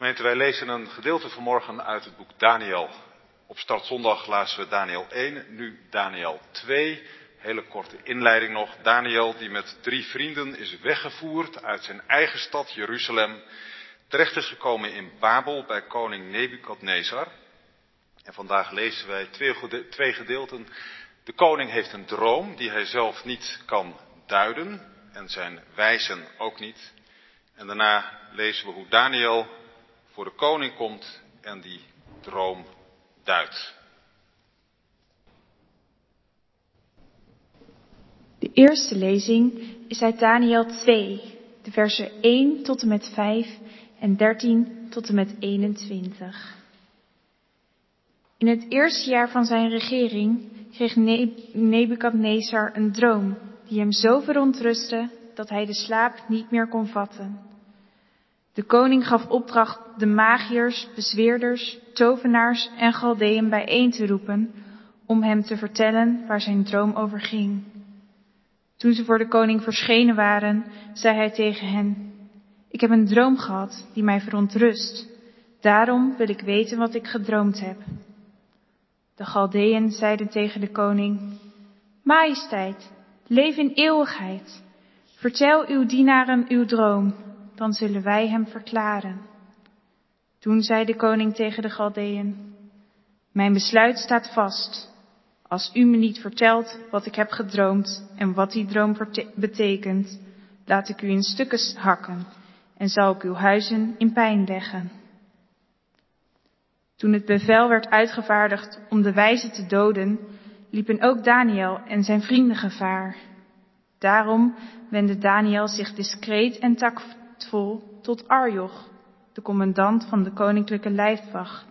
Gemeente, wij lezen een gedeelte vanmorgen uit het boek Daniel. Op startzondag lazen we Daniel 1, nu Daniel 2. Hele korte inleiding nog. Daniel die met drie vrienden is weggevoerd uit zijn eigen stad Jeruzalem. Terecht is gekomen in Babel bij koning Nebukadnezar. En vandaag lezen wij twee, twee gedeelten. De koning heeft een droom die hij zelf niet kan duiden en zijn wijzen ook niet. En daarna lezen we hoe Daniel voor de koning komt en die droom duidt. De eerste lezing is uit Daniel 2, de versen 1 tot en met 5 en 13 tot en met 21. In het eerste jaar van zijn regering kreeg Nebukadnezar een droom die hem zo verontrustte dat hij de slaap niet meer kon vatten. De koning gaf opdracht de magiërs, bezweerders, tovenaars en galdeën bijeen te roepen om hem te vertellen waar zijn droom over ging. Toen ze voor de koning verschenen waren, zei hij tegen hen, ik heb een droom gehad die mij verontrust. Daarom wil ik weten wat ik gedroomd heb. De Galdeën zeiden tegen de koning, Majesteit, leef in eeuwigheid. Vertel uw dienaren uw droom, dan zullen wij hem verklaren. Toen zei de koning tegen de Galdeën, Mijn besluit staat vast. Als u me niet vertelt wat ik heb gedroomd en wat die droom betekent, laat ik u in stukken hakken en zal ik uw huizen in pijn leggen. Toen het bevel werd uitgevaardigd om de wijze te doden, liepen ook Daniel en zijn vrienden gevaar. Daarom wendde Daniel zich discreet en tactvol tot Arjoch, de commandant van de koninklijke lijfwacht,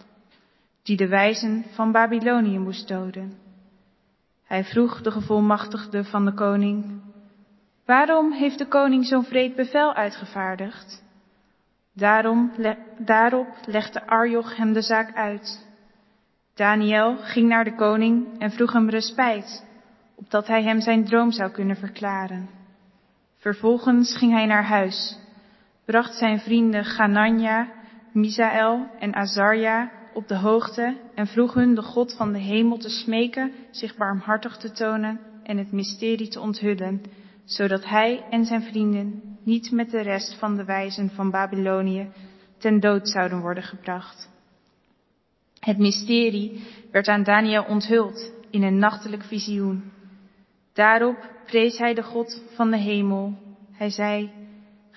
die de wijzen van Babylonië moest doden. Hij vroeg de gevolmachtigde van de koning, waarom heeft de koning zo'n vreed bevel uitgevaardigd? Daarom, daarop legde Arjoch hem de zaak uit. Daniel ging naar de koning en vroeg hem respijt, opdat hij hem zijn droom zou kunnen verklaren. Vervolgens ging hij naar huis, bracht zijn vrienden Ganania, Misaël en Azarja op de hoogte en vroeg hun de God van de hemel te smeken zich barmhartig te tonen en het mysterie te onthullen, zodat hij en zijn vrienden niet met de rest van de wijzen van Babylonië ten dood zouden worden gebracht. Het mysterie werd aan Daniel onthuld in een nachtelijk visioen. Daarop prees hij de God van de hemel. Hij zei,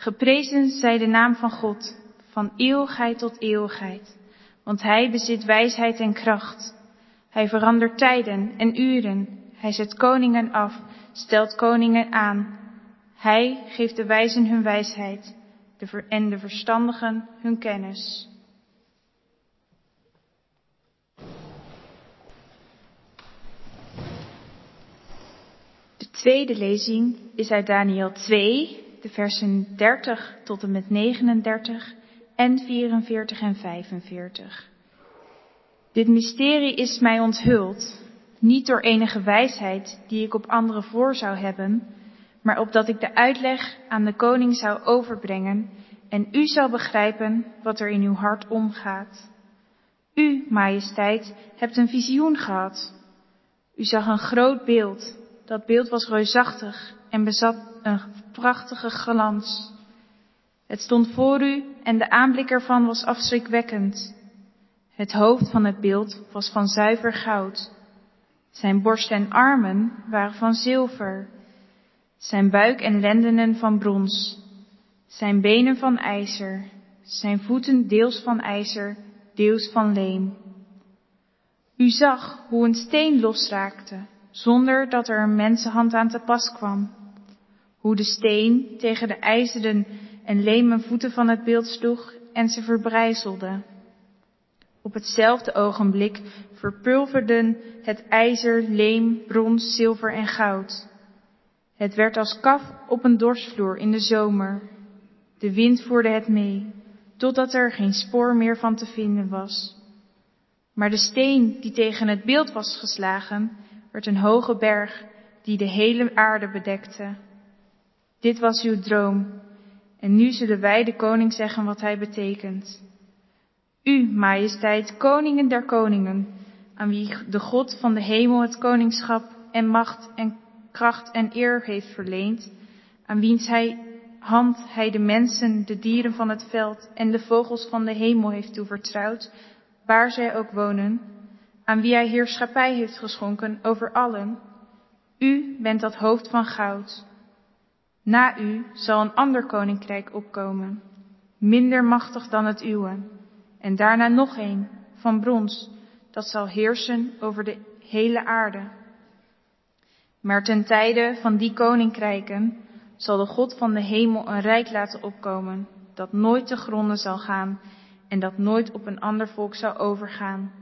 geprezen zij de naam van God, van eeuwigheid tot eeuwigheid, want hij bezit wijsheid en kracht. Hij verandert tijden en uren, hij zet koningen af, stelt koningen aan. Hij geeft de wijzen hun wijsheid en de verstandigen hun kennis. De tweede lezing is uit Daniel 2, de versen 30 tot en met 39 en 44 en 45. Dit mysterie is mij onthuld, niet door enige wijsheid die ik op anderen voor zou hebben, maar opdat ik de uitleg aan de koning zou overbrengen en u zou begrijpen wat er in uw hart omgaat. U, majesteit, hebt een visioen gehad. U zag een groot beeld. Dat beeld was reusachtig en bezat een prachtige glans. Het stond voor u en de aanblik ervan was afschrikwekkend. Het hoofd van het beeld was van zuiver goud. Zijn borst en armen waren van zilver zijn buik en lendenen van brons, zijn benen van ijzer, zijn voeten deels van ijzer, deels van leem. U zag hoe een steen losraakte, zonder dat er een mensenhand aan te pas kwam. Hoe de steen tegen de ijzeren en lemen voeten van het beeld sloeg en ze verbrijzelde. Op hetzelfde ogenblik verpulverden het ijzer, leem, brons, zilver en goud. Het werd als kaf op een dorsvloer in de zomer. De wind voerde het mee, totdat er geen spoor meer van te vinden was. Maar de steen die tegen het beeld was geslagen, werd een hoge berg die de hele aarde bedekte. Dit was uw droom, en nu zullen wij de koning zeggen wat hij betekent. U, majesteit, koningen der koningen, aan wie de God van de hemel het koningschap en macht en kracht en eer heeft verleend, aan wiens hand hij de mensen, de dieren van het veld en de vogels van de hemel heeft toevertrouwd, waar zij ook wonen, aan wie hij heerschappij heeft geschonken over allen. U bent dat hoofd van goud. Na u zal een ander koninkrijk opkomen, minder machtig dan het uwe, en daarna nog een, van brons, dat zal heersen over de hele aarde. Maar ten tijde van die koninkrijken zal de God van de hemel een rijk laten opkomen, dat nooit te gronden zal gaan en dat nooit op een ander volk zal overgaan.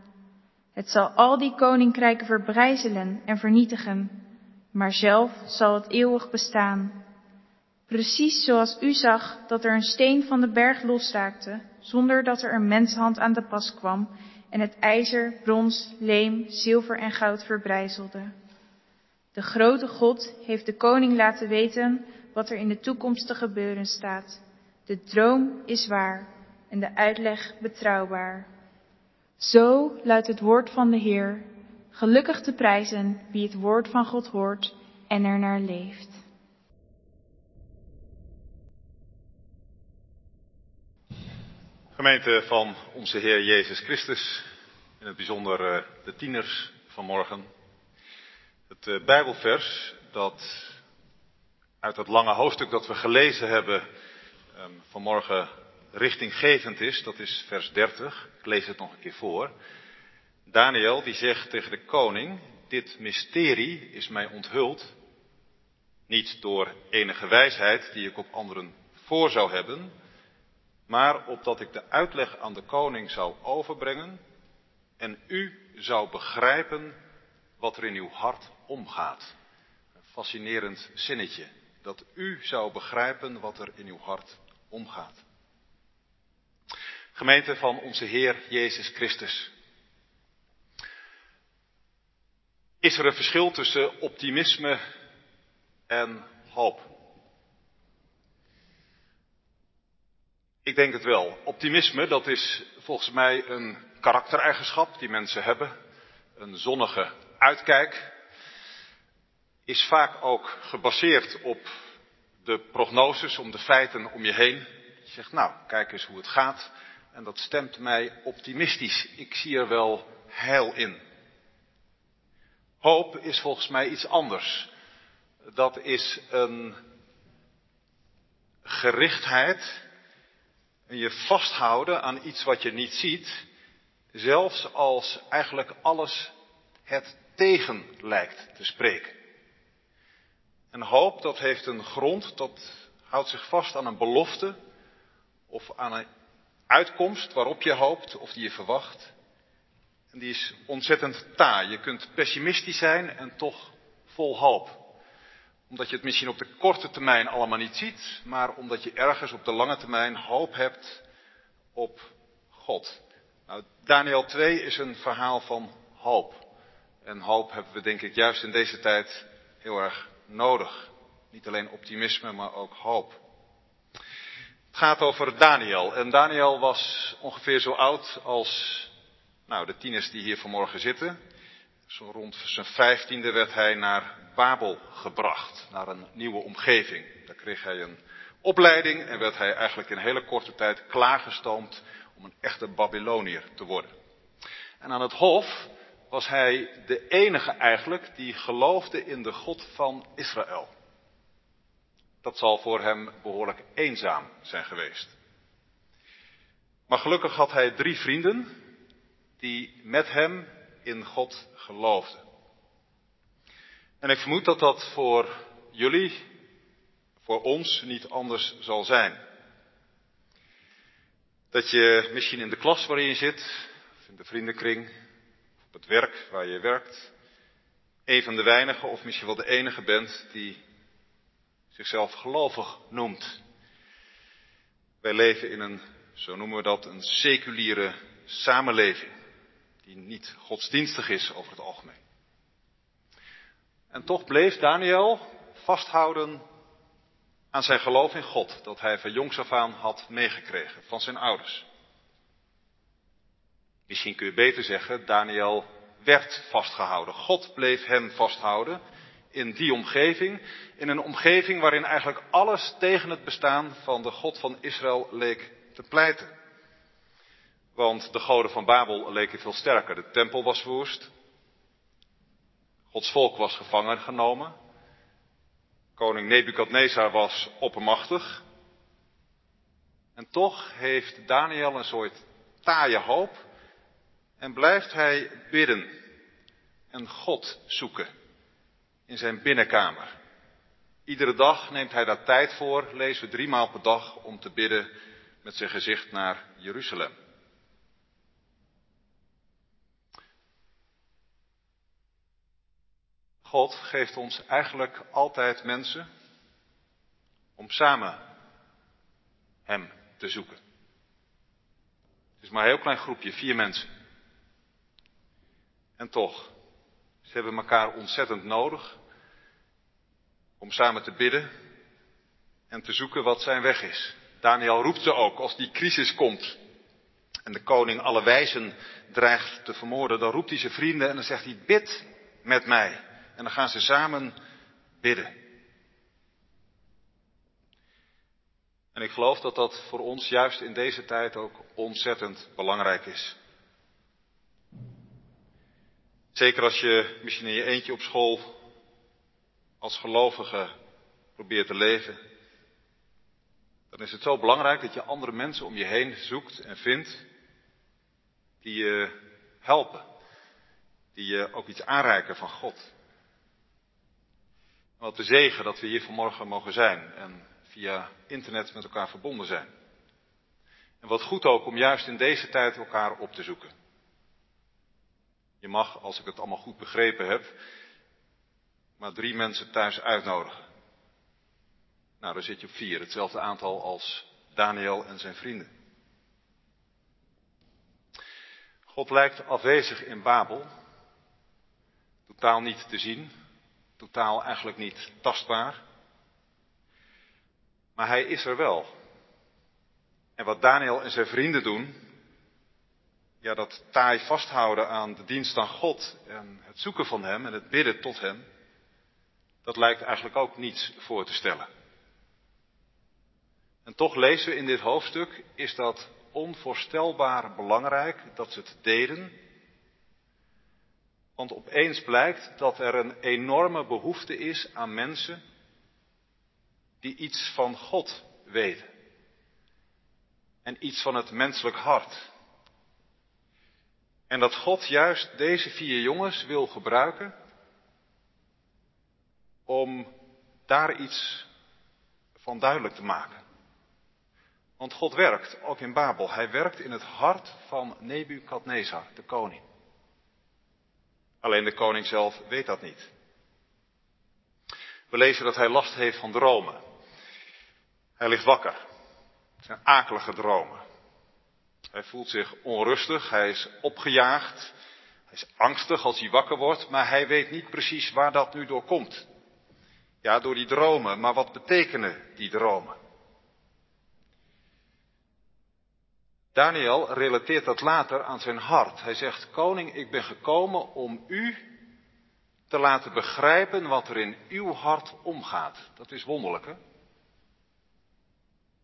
Het zal al die koninkrijken verbrijzelen en vernietigen, maar zelf zal het eeuwig bestaan. Precies zoals u zag dat er een steen van de berg losraakte, zonder dat er een menshand aan de pas kwam en het ijzer, brons, leem, zilver en goud verbrijzelde. De grote God heeft de koning laten weten wat er in de toekomst te gebeuren staat. De droom is waar en de uitleg betrouwbaar. Zo luidt het woord van de Heer. Gelukkig te prijzen wie het woord van God hoort en er naar leeft. Gemeente van onze Heer Jezus Christus, in het bijzonder eh, de tieners van morgen. Het eh, Bijbelvers dat uit dat lange hoofdstuk dat we gelezen hebben ehm, vanmorgen richtinggevend is, dat is vers 30. Ik lees het nog een keer voor. Daniel die zegt tegen de koning, dit mysterie is mij onthuld, niet door enige wijsheid die ik op anderen voor zou hebben, maar opdat ik de uitleg aan de koning zou overbrengen en u zou begrijpen wat er in uw hart omgaat. Een fascinerend zinnetje, dat u zou begrijpen wat er in uw hart omgaat. Gemeente van onze Heer Jezus Christus. Is er een verschil tussen optimisme en hoop? Ik denk het wel. Optimisme, dat is volgens mij een karaktereigenschap die mensen hebben. Een zonnige uitkijk. Is vaak ook gebaseerd op de prognoses, om de feiten om je heen. Je zegt, nou, kijk eens hoe het gaat. En dat stemt mij optimistisch. Ik zie er wel heil in. Hoop is volgens mij iets anders. Dat is een gerichtheid en je vasthouden aan iets wat je niet ziet, zelfs als eigenlijk alles het tegen lijkt te spreken. En hoop, dat heeft een grond, dat houdt zich vast aan een belofte of aan een uitkomst waarop je hoopt of die je verwacht. En die is ontzettend taai. Je kunt pessimistisch zijn en toch vol hoop. Omdat je het misschien op de korte termijn allemaal niet ziet, maar omdat je ergens op de lange termijn hoop hebt op God. Nou, Daniel 2 is een verhaal van hoop. En hoop hebben we denk ik juist in deze tijd heel erg nodig. Niet alleen optimisme, maar ook hoop. Het gaat over Daniel. En Daniel was ongeveer zo oud als nou, de tieners die hier vanmorgen zitten. Zo rond zijn vijftiende werd hij naar Babel gebracht, naar een nieuwe omgeving. Daar kreeg hij een opleiding en werd hij eigenlijk in hele korte tijd klaargestoomd om een echte Babyloniër te worden. En aan het hof was hij de enige eigenlijk die geloofde in de God van Israël. Dat zal voor hem behoorlijk eenzaam zijn geweest. Maar gelukkig had hij drie vrienden die met hem in God geloofden. En ik vermoed dat dat voor jullie, voor ons niet anders zal zijn. Dat je misschien in de klas waarin je zit, of in de vriendenkring, op het werk waar je werkt, een van de weinigen of misschien wel de enige bent die zichzelf gelovig noemt. Wij leven in een, zo noemen we dat, een seculiere samenleving, die niet godsdienstig is over het algemeen. En toch bleef Daniel vasthouden aan zijn geloof in God, dat hij van jongs af aan had meegekregen van zijn ouders. Misschien kun je beter zeggen, Daniel werd vastgehouden. God bleef hem vasthouden in die omgeving, in een omgeving waarin eigenlijk alles tegen het bestaan van de God van Israël leek te pleiten. Want de goden van Babel leken veel sterker. De tempel was verwoest. Gods volk was gevangen genomen. Koning Nebukadnezar was oppermachtig. En toch heeft Daniel een soort taaie hoop en blijft hij bidden en God zoeken in zijn binnenkamer. Iedere dag neemt hij daar tijd voor, lezen we drie maal per dag, om te bidden met zijn gezicht naar Jeruzalem. God geeft ons eigenlijk altijd mensen om samen Hem te zoeken. Het is maar een heel klein groepje, vier mensen. En toch, ze hebben elkaar ontzettend nodig om samen te bidden en te zoeken wat zijn weg is. Daniel roept ze ook als die crisis komt en de koning alle wijzen dreigt te vermoorden. Dan roept hij zijn vrienden en dan zegt hij, bid met mij. En dan gaan ze samen bidden. En ik geloof dat dat voor ons juist in deze tijd ook ontzettend belangrijk is. Zeker als je misschien in je eentje op school als gelovige probeert te leven. Dan is het zo belangrijk dat je andere mensen om je heen zoekt en vindt die je helpen. Die je ook iets aanreiken van God. Wat de zegen dat we hier vanmorgen mogen zijn en via internet met elkaar verbonden zijn. En wat goed ook om juist in deze tijd elkaar op te zoeken. Je mag, als ik het allemaal goed begrepen heb, maar drie mensen thuis uitnodigen. Nou, dan zit je op vier, hetzelfde aantal als Daniel en zijn vrienden. God lijkt afwezig in Babel, totaal niet te zien, totaal eigenlijk niet tastbaar. Maar hij is er wel. En wat Daniel en zijn vrienden doen, ja, dat taai vasthouden aan de dienst aan God en het zoeken van Hem en het bidden tot Hem, dat lijkt eigenlijk ook niets voor te stellen. En toch lezen we in dit hoofdstuk, is dat onvoorstelbaar belangrijk dat ze het deden. Want opeens blijkt dat er een enorme behoefte is aan mensen die iets van God weten. En iets van het menselijk hart. En dat God juist deze vier jongens wil gebruiken om daar iets van duidelijk te maken. Want God werkt, ook in Babel. Hij werkt in het hart van Nebukadnezar, de koning. Alleen de koning zelf weet dat niet. We lezen dat hij last heeft van dromen. Hij ligt wakker. Het zijn akelige dromen. Hij voelt zich onrustig, hij is opgejaagd, hij is angstig als hij wakker wordt, maar hij weet niet precies waar dat nu door komt. Ja, door die dromen, maar wat betekenen die dromen? Daniel relateert dat later aan zijn hart. Hij zegt, koning, ik ben gekomen om u te laten begrijpen wat er in uw hart omgaat. Dat is wonderlijk, hè?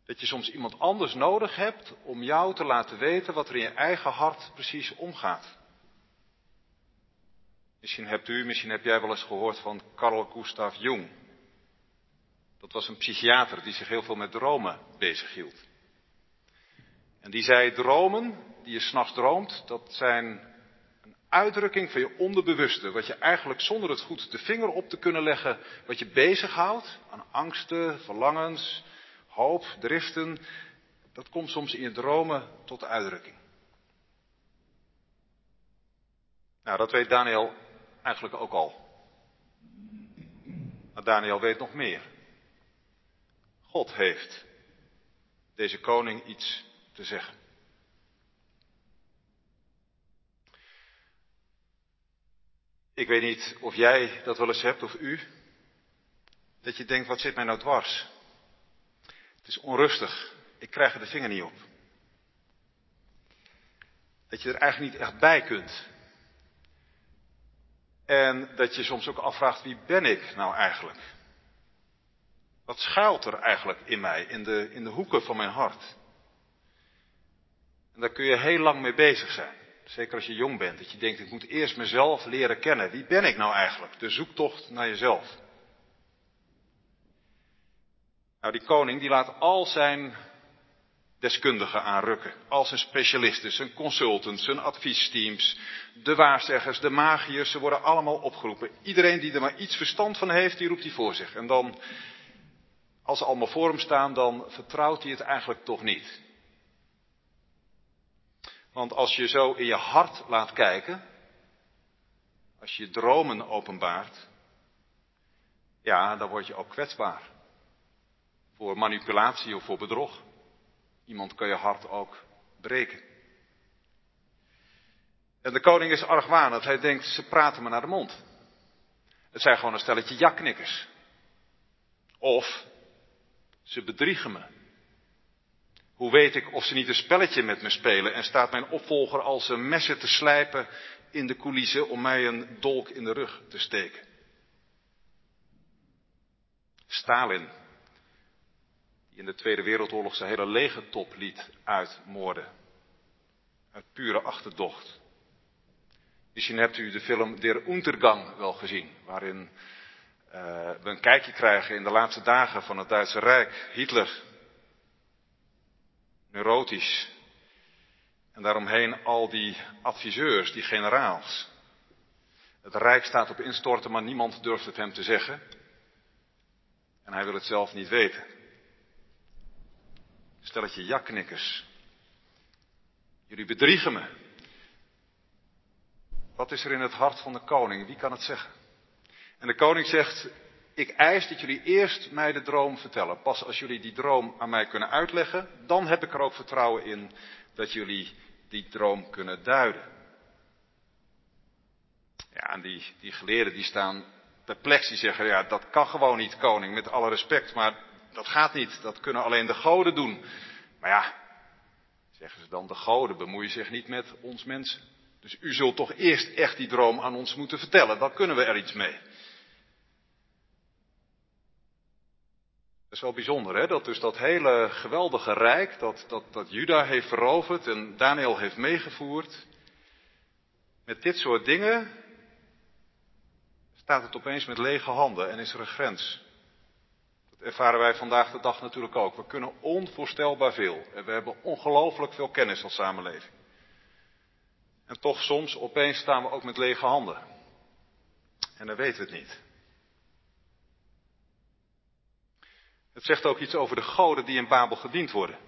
Dat je soms iemand anders nodig hebt om jou te laten weten wat er in je eigen hart precies omgaat. Misschien hebt u, misschien heb jij wel eens gehoord van Carl Gustav Jung. Dat was een psychiater die zich heel veel met dromen bezighield. En die zei, dromen, die je s'nachts droomt, dat zijn een uitdrukking van je onderbewuste. Wat je eigenlijk zonder het goed de vinger op te kunnen leggen, wat je bezighoudt aan angsten, verlangens, hoop, driften, dat komt soms in je dromen tot uitdrukking. Nou, dat weet Daniel eigenlijk ook al. Maar Daniel weet nog meer. God heeft deze koning iets te zeggen. Ik weet niet of jij dat wel eens hebt of u. Dat je denkt, wat zit mij nou dwars? Het is onrustig. Ik krijg er de vinger niet op. dat je er eigenlijk niet echt bij kunt. En dat je soms ook afvraagt, wie ben ik nou eigenlijk? Wat schuilt er eigenlijk in mij, in de, in de hoeken van mijn hart? En daar kun je heel lang mee bezig zijn. Zeker als je jong bent, dat je denkt, ik moet eerst mezelf leren kennen. Wie ben ik nou eigenlijk? De zoektocht naar jezelf. Nou, die koning die laat al zijn deskundigen aanrukken. Al zijn specialisten, zijn consultants, zijn adviesteams, de waarzeggers, de magiërs, ze worden allemaal opgeroepen. Iedereen die er maar iets verstand van heeft, die roept hij voor zich. En dan, als ze allemaal voor hem staan, dan vertrouwt hij het eigenlijk toch niet. Want als je zo in je hart laat kijken, als je dromen openbaart, ja, dan word je ook kwetsbaar. Voor manipulatie of voor bedrog. Iemand kan je hart ook breken. En de koning is argwanend. Hij denkt, ze praten me naar de mond. Het zijn gewoon een stelletje jakknikkers. Of ze bedriegen me. Hoe weet ik of ze niet een spelletje met me spelen en staat mijn opvolger als een messen te slijpen in de coulissen om mij een dolk in de rug te steken? Stalin, die in de Tweede Wereldoorlog zijn hele legertop liet uitmoorden. Uit pure achterdocht. Misschien hebt u de film Der Untergang wel gezien, waarin uh, we een kijkje krijgen in de laatste dagen van het Duitse Rijk. Hitler neurotisch. En daaromheen al die adviseurs, die generaals. Het Rijk staat op instorten, maar niemand durft het hem te zeggen. En hij wil het zelf niet weten. Stelletje jakknikkers. Jullie bedriegen me. Wat is er in het hart van de koning? Wie kan het zeggen? En de koning zegt, ik eis dat jullie eerst mij de droom vertellen. Pas als jullie die droom aan mij kunnen uitleggen, dan heb ik er ook vertrouwen in dat jullie die droom kunnen duiden. Ja, en die, die geleerden die staan perplex, die zeggen, ja, dat kan gewoon niet, koning, met alle respect, maar dat gaat niet, dat kunnen alleen de goden doen. Maar ja, zeggen ze dan, de goden bemoeien zich niet met ons mensen. Dus u zult toch eerst echt die droom aan ons moeten vertellen, dan kunnen we er iets mee. Dat is wel bijzonder, hè? Dat dus dat hele geweldige rijk, dat, dat, dat Juda heeft veroverd en Daniel heeft meegevoerd. Met dit soort dingen staat het opeens met lege handen en is er een grens. Dat ervaren wij vandaag de dag natuurlijk ook. We kunnen onvoorstelbaar veel en we hebben ongelooflijk veel kennis als samenleving. En toch soms opeens staan we ook met lege handen. En dan weten we het niet. Het zegt ook iets over de goden die in Babel gediend worden.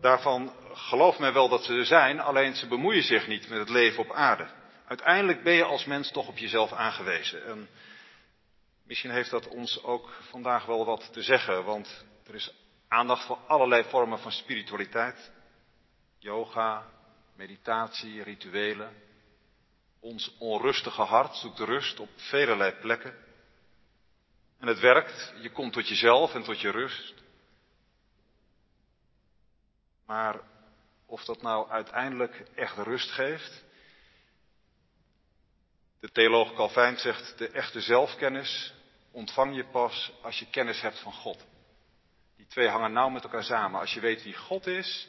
Daarvan gelooft men wel dat ze er zijn, alleen ze bemoeien zich niet met het leven op aarde. Uiteindelijk ben je als mens toch op jezelf aangewezen. En misschien heeft dat ons ook vandaag wel wat te zeggen, want er is aandacht voor allerlei vormen van spiritualiteit. Yoga, meditatie, rituelen. Ons onrustige hart zoekt rust op velelei plekken. En het werkt, je komt tot jezelf en tot je rust. Maar of dat nou uiteindelijk echt rust geeft? De theoloog Calvijn zegt, de echte zelfkennis ontvang je pas als je kennis hebt van God. Die twee hangen nauw met elkaar samen. Als je weet wie God is,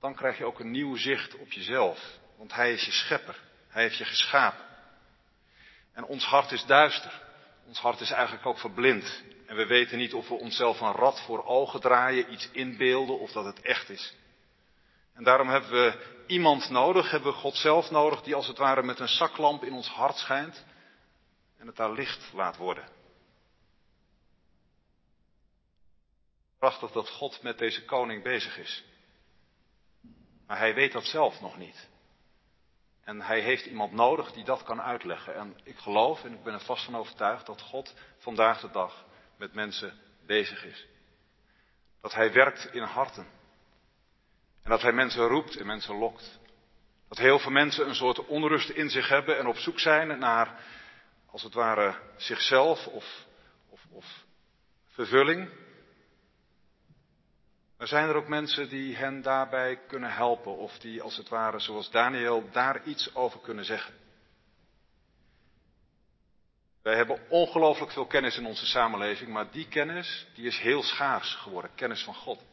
dan krijg je ook een nieuw zicht op jezelf. Want Hij is je schepper. Hij heeft je geschapen. En ons hart is duister. Ons hart is eigenlijk ook verblind. En we weten niet of we onszelf een rad voor ogen draaien, iets inbeelden of dat het echt is. En daarom hebben we iemand nodig, hebben we God zelf nodig, die als het ware met een zaklamp in ons hart schijnt en het daar licht laat worden. Prachtig dat God met deze koning bezig is. Maar hij weet dat zelf nog niet. En hij heeft iemand nodig die dat kan uitleggen. En ik geloof en ik ben er vast van overtuigd dat God vandaag de dag met mensen bezig is. Dat hij werkt in harten. En dat hij mensen roept en mensen lokt. Dat heel veel mensen een soort onrust in zich hebben en op zoek zijn naar, als het ware, zichzelf of, of, of vervulling. Maar zijn er ook mensen die hen daarbij kunnen helpen of die als het ware zoals Daniel daar iets over kunnen zeggen? Wij hebben ongelooflijk veel kennis in onze samenleving, maar die kennis die is heel schaars geworden, kennis van God.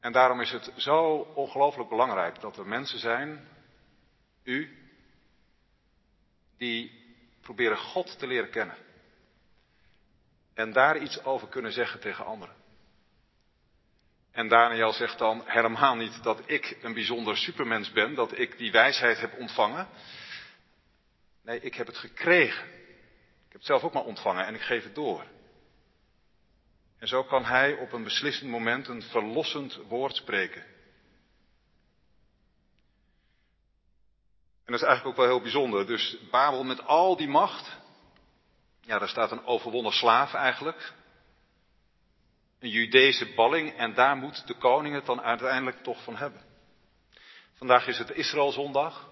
En daarom is het zo ongelooflijk belangrijk dat er mensen zijn, u, die proberen God te leren kennen. En daar iets over kunnen zeggen tegen anderen. En Daniel zegt dan helemaal niet dat ik een bijzonder supermens ben, dat ik die wijsheid heb ontvangen. Nee, ik heb het gekregen. Ik heb het zelf ook maar ontvangen en ik geef het door. En zo kan hij op een beslissend moment een verlossend woord spreken. En dat is eigenlijk ook wel heel bijzonder. Dus Babel met al die macht. Ja, daar staat een overwonnen slaaf eigenlijk. Een Judese balling en daar moet de koning het dan uiteindelijk toch van hebben. Vandaag is het Israëlzondag.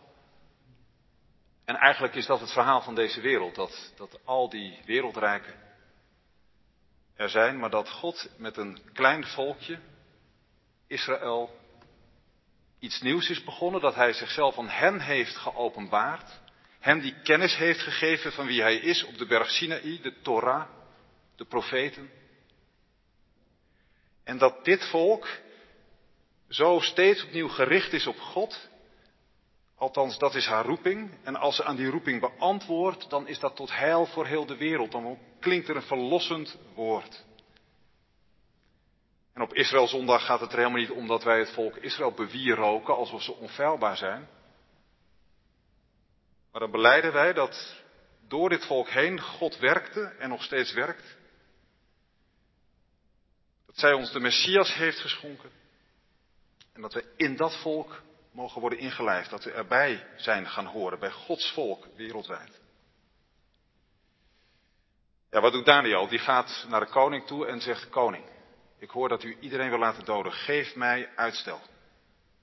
En eigenlijk is dat het verhaal van deze wereld. Dat, dat al die wereldrijken er zijn, maar dat God met een klein volkje, Israël, iets nieuws is begonnen. Dat hij zichzelf aan hen heeft geopenbaard. Hem die kennis heeft gegeven van wie hij is op de berg Sinaï, de Torah, de profeten. En dat dit volk zo steeds opnieuw gericht is op God. Althans, dat is haar roeping. En als ze aan die roeping beantwoordt, dan is dat tot heil voor heel de wereld. Dan klinkt er een verlossend woord. En op Israëlzondag gaat het er helemaal niet om dat wij het volk Israël bewieroken alsof ze onfeilbaar zijn. Maar dan beleiden wij dat door dit volk heen God werkte en nog steeds werkt. Dat zij ons de Messias heeft geschonken. En dat we in dat volk mogen worden ingelijfd. Dat we erbij zijn gaan horen bij Gods volk wereldwijd. Ja, wat doet Daniel? Die gaat naar de koning toe en zegt: Koning, ik hoor dat u iedereen wil laten doden. Geef mij uitstel.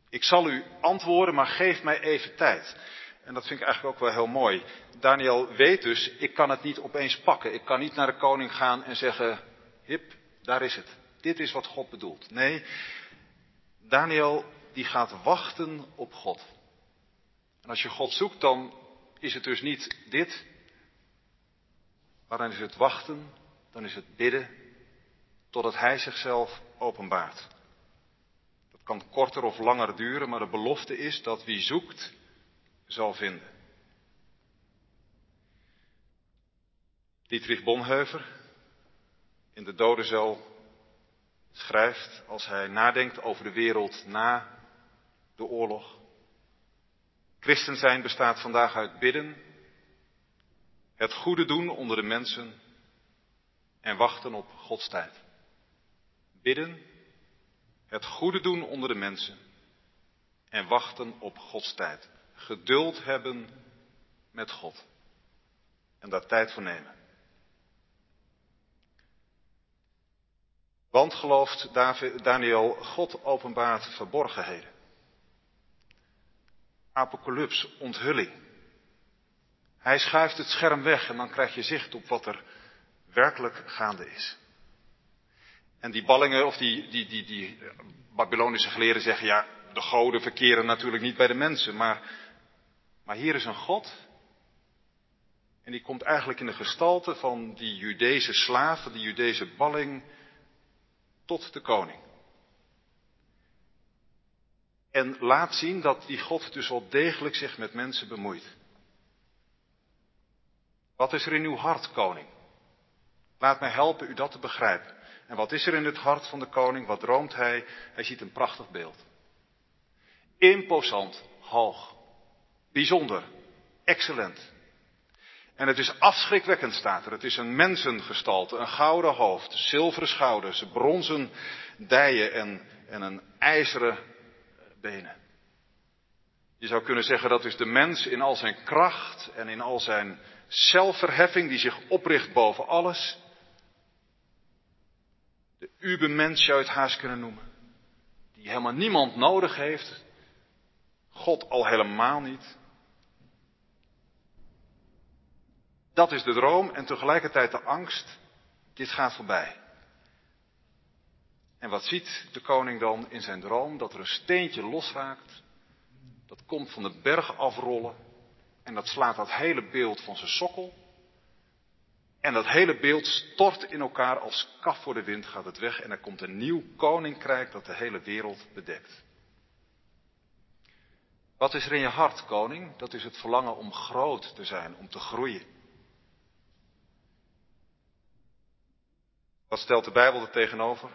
Ik zal u antwoorden, maar geef mij even tijd. En dat vind ik eigenlijk ook wel heel mooi. Daniel weet dus, ik kan het niet opeens pakken. Ik kan niet naar de koning gaan en zeggen, hip, daar is het. Dit is wat God bedoelt. Nee, Daniel die gaat wachten op God. En als je God zoekt, dan is het dus niet dit, maar dan is het wachten, dan is het bidden, totdat Hij zichzelf openbaart. Dat kan korter of langer duren, maar de belofte is dat wie zoekt, zal vinden. Dietrich Bonhoeffer in de dodencel schrijft als hij nadenkt over de wereld na de oorlog. Christen zijn bestaat vandaag uit bidden, het goede doen onder de mensen en wachten op Gods tijd. Bidden, het goede doen onder de mensen en wachten op Gods tijd. Geduld hebben met God en daar tijd voor nemen. Want gelooft Daniel, God openbaart verborgenheden. Apocalyps, onthulling. Hij schuift het scherm weg en dan krijg je zicht op wat er werkelijk gaande is. En die ballingen, of die, die, die, die Babylonische geleerden zeggen, ja, de goden verkeren natuurlijk niet bij de mensen, maar, maar hier is een God. En die komt eigenlijk in de gestalte van die Judese slaaf, die Judese balling, tot de koning. En laat zien dat die God dus wel degelijk zich met mensen bemoeit. Wat is er in uw hart, koning? Laat mij helpen u dat te begrijpen. En wat is er in het hart van de koning? Wat droomt hij? Hij ziet een prachtig beeld. Imposant, hoog, bijzonder, excellent. En het is afschrikwekkend, staat er. Het is een mensengestalte, een gouden hoofd, zilveren schouders, bronzen dijen en, en een ijzeren benen. Je zou kunnen zeggen dat is de mens in al zijn kracht en in al zijn zelfverheffing die zich opricht boven alles. De ubermens zou je het haast kunnen noemen. Die helemaal niemand nodig heeft. God al helemaal niet. Dat is de droom en tegelijkertijd de angst. Dit gaat voorbij. En wat ziet de koning dan in zijn droom? Dat er een steentje losraakt. Dat komt van de berg afrollen. En dat slaat dat hele beeld van zijn sokkel. En dat hele beeld stort in elkaar als kaf voor de wind gaat het weg. En er komt een nieuw koninkrijk dat de hele wereld bedekt. Wat is er in je hart, koning? Dat is het verlangen om groot te zijn, om te groeien. Wat stelt de Bijbel er tegenover?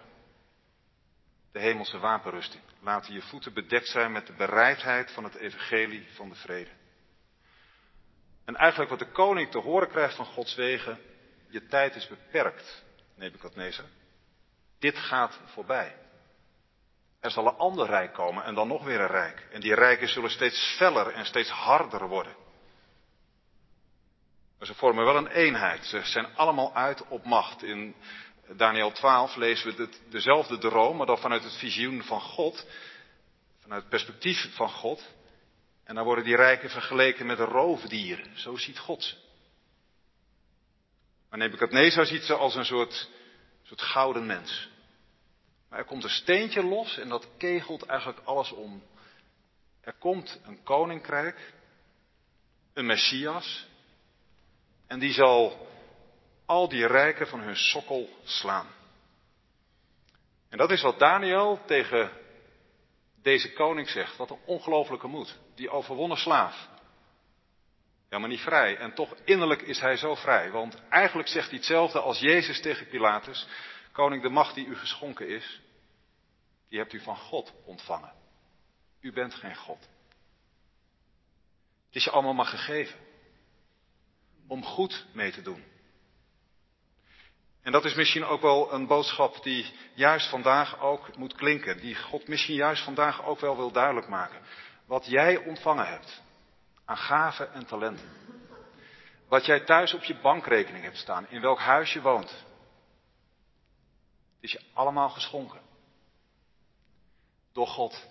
De hemelse wapenrusting. Laten je voeten bedekt zijn met de bereidheid van het evangelie van de vrede. En eigenlijk wat de koning te horen krijgt van Gods wegen, je tijd is beperkt, Nebukadnezar. Dit gaat voorbij. Er zal een ander rijk komen en dan nog weer een rijk. En die rijken zullen steeds feller en steeds harder worden. Maar ze vormen wel een eenheid. Ze zijn allemaal uit op macht. In Daniel 12 lezen we dezelfde droom, maar dan vanuit het visioen van God. Vanuit het perspectief van God. En dan worden die rijken vergeleken met roofdieren. Zo ziet God ze. Maar Nebuchadnezzar ziet ze als een soort, soort gouden mens. Maar er komt een steentje los en dat kegelt eigenlijk alles om. Er komt een koninkrijk, een Messias, en die zal al die rijken van hun sokkel slaan. En dat is wat Daniel tegen deze koning zegt. Wat een ongelofelijke moed. Die overwonnen slaaf. Ja, maar niet vrij. En toch innerlijk is hij zo vrij. Want eigenlijk zegt hij hetzelfde als Jezus tegen Pilatus. Koning, de macht die u geschonken is, die hebt u van God ontvangen. U bent geen God. Het is je allemaal maar gegeven. Om goed mee te doen. En dat is misschien ook wel een boodschap die juist vandaag ook moet klinken. Die God misschien juist vandaag ook wel wil duidelijk maken. Wat jij ontvangen hebt aan gaven en talenten. Wat jij thuis op je bankrekening hebt staan, in welk huis je woont. Is je allemaal geschonken. Door God.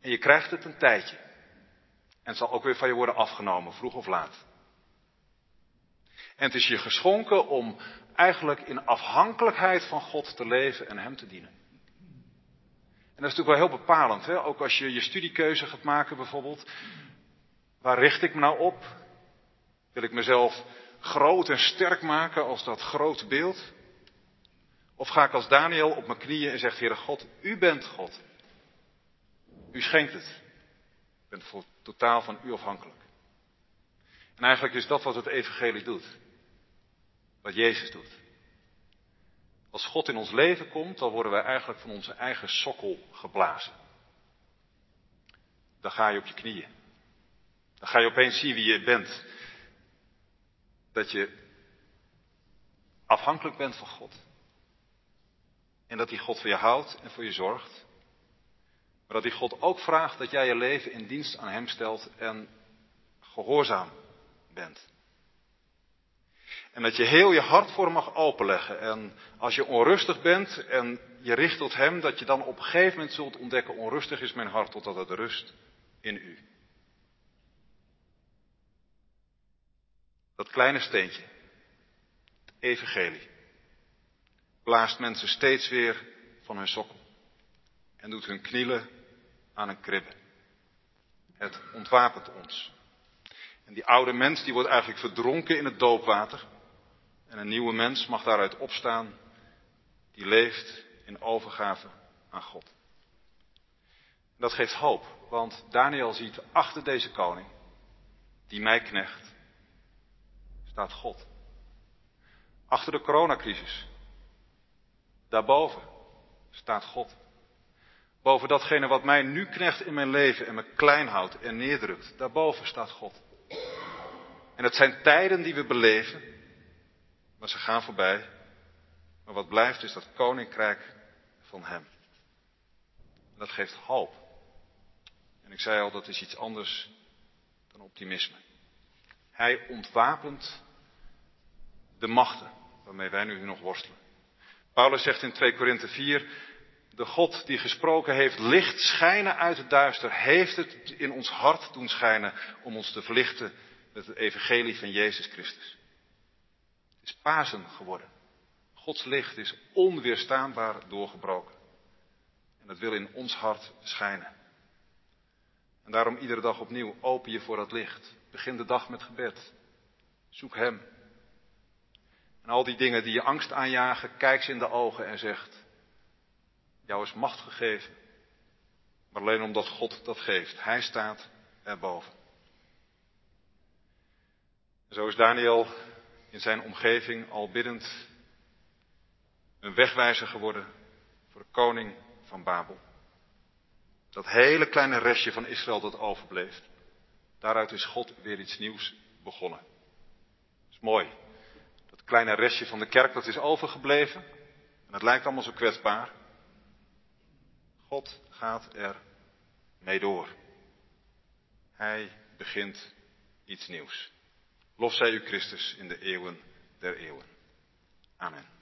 En je krijgt het een tijdje. En het zal ook weer van je worden afgenomen, vroeg of laat. En het is je geschonken om eigenlijk in afhankelijkheid van God te leven en Hem te dienen. En dat is natuurlijk wel heel bepalend, hè? ook als je je studiekeuze gaat maken bijvoorbeeld. Waar richt ik me nou op? Wil ik mezelf groot en sterk maken als dat grote beeld? Of ga ik als Daniel op mijn knieën en zegt, Heere God, u bent God. U schenkt het. Ik ben totaal van u afhankelijk. En eigenlijk is dat wat het evangelie doet. Wat Jezus doet. Als God in ons leven komt, dan worden wij eigenlijk van onze eigen sokkel geblazen. Dan ga je op je knieën. Dan ga je opeens zien wie je bent. Dat je afhankelijk bent van God. En dat die God voor je houdt en voor je zorgt. Maar dat die God ook vraagt dat jij je leven in dienst aan Hem stelt en gehoorzaam bent. En dat je heel je hart voor hem mag openleggen. En als je onrustig bent en je richt tot hem, dat je dan op een gegeven moment zult ontdekken, onrustig is mijn hart totdat het rust in u. Dat kleine steentje, het evangelie, blaast mensen steeds weer van hun sokkel en doet hun knielen aan een kribbe. Het ontwapent ons. En die oude mens die wordt eigenlijk verdronken in het doopwater. En een nieuwe mens mag daaruit opstaan, die leeft in overgave aan God. Dat geeft hoop, want Daniel ziet achter deze koning, die mij knecht, staat God. Achter de coronacrisis, daarboven staat God. Boven datgene wat mij nu knecht in mijn leven en me klein houdt en neerdrukt, daarboven staat God. En het zijn tijden die we beleven, maar ze gaan voorbij. Maar wat blijft is dat koninkrijk van Hem. dat geeft hoop. En ik zei al, dat is iets anders dan optimisme. Hij ontwapent de machten waarmee wij nu nog worstelen. Paulus zegt in 2 Korinthe 4, de God die gesproken heeft, licht schijnen uit het duister, heeft het in ons hart doen schijnen om ons te verlichten met het evangelie van Jezus Christus. Is Pasen geworden. Gods licht is onweerstaanbaar doorgebroken. En het wil in ons hart schijnen. En daarom iedere dag opnieuw open je voor dat licht. Begin de dag met gebed. Zoek Hem. En al die dingen die je angst aanjagen, kijk ze in de ogen en zegt, jou is macht gegeven, maar alleen omdat God dat geeft. Hij staat erboven. Zo is Daniel in zijn omgeving al biddend een wegwijzer geworden voor de koning van Babel. Dat hele kleine restje van Israël dat overbleef. Daaruit is God weer iets nieuws begonnen. Dat is mooi. Dat kleine restje van de kerk dat is overgebleven. En het lijkt allemaal zo kwetsbaar. God gaat er mee door. Hij begint iets nieuws. Lof zij u Christus in de eeuwen der eeuwen. Amen.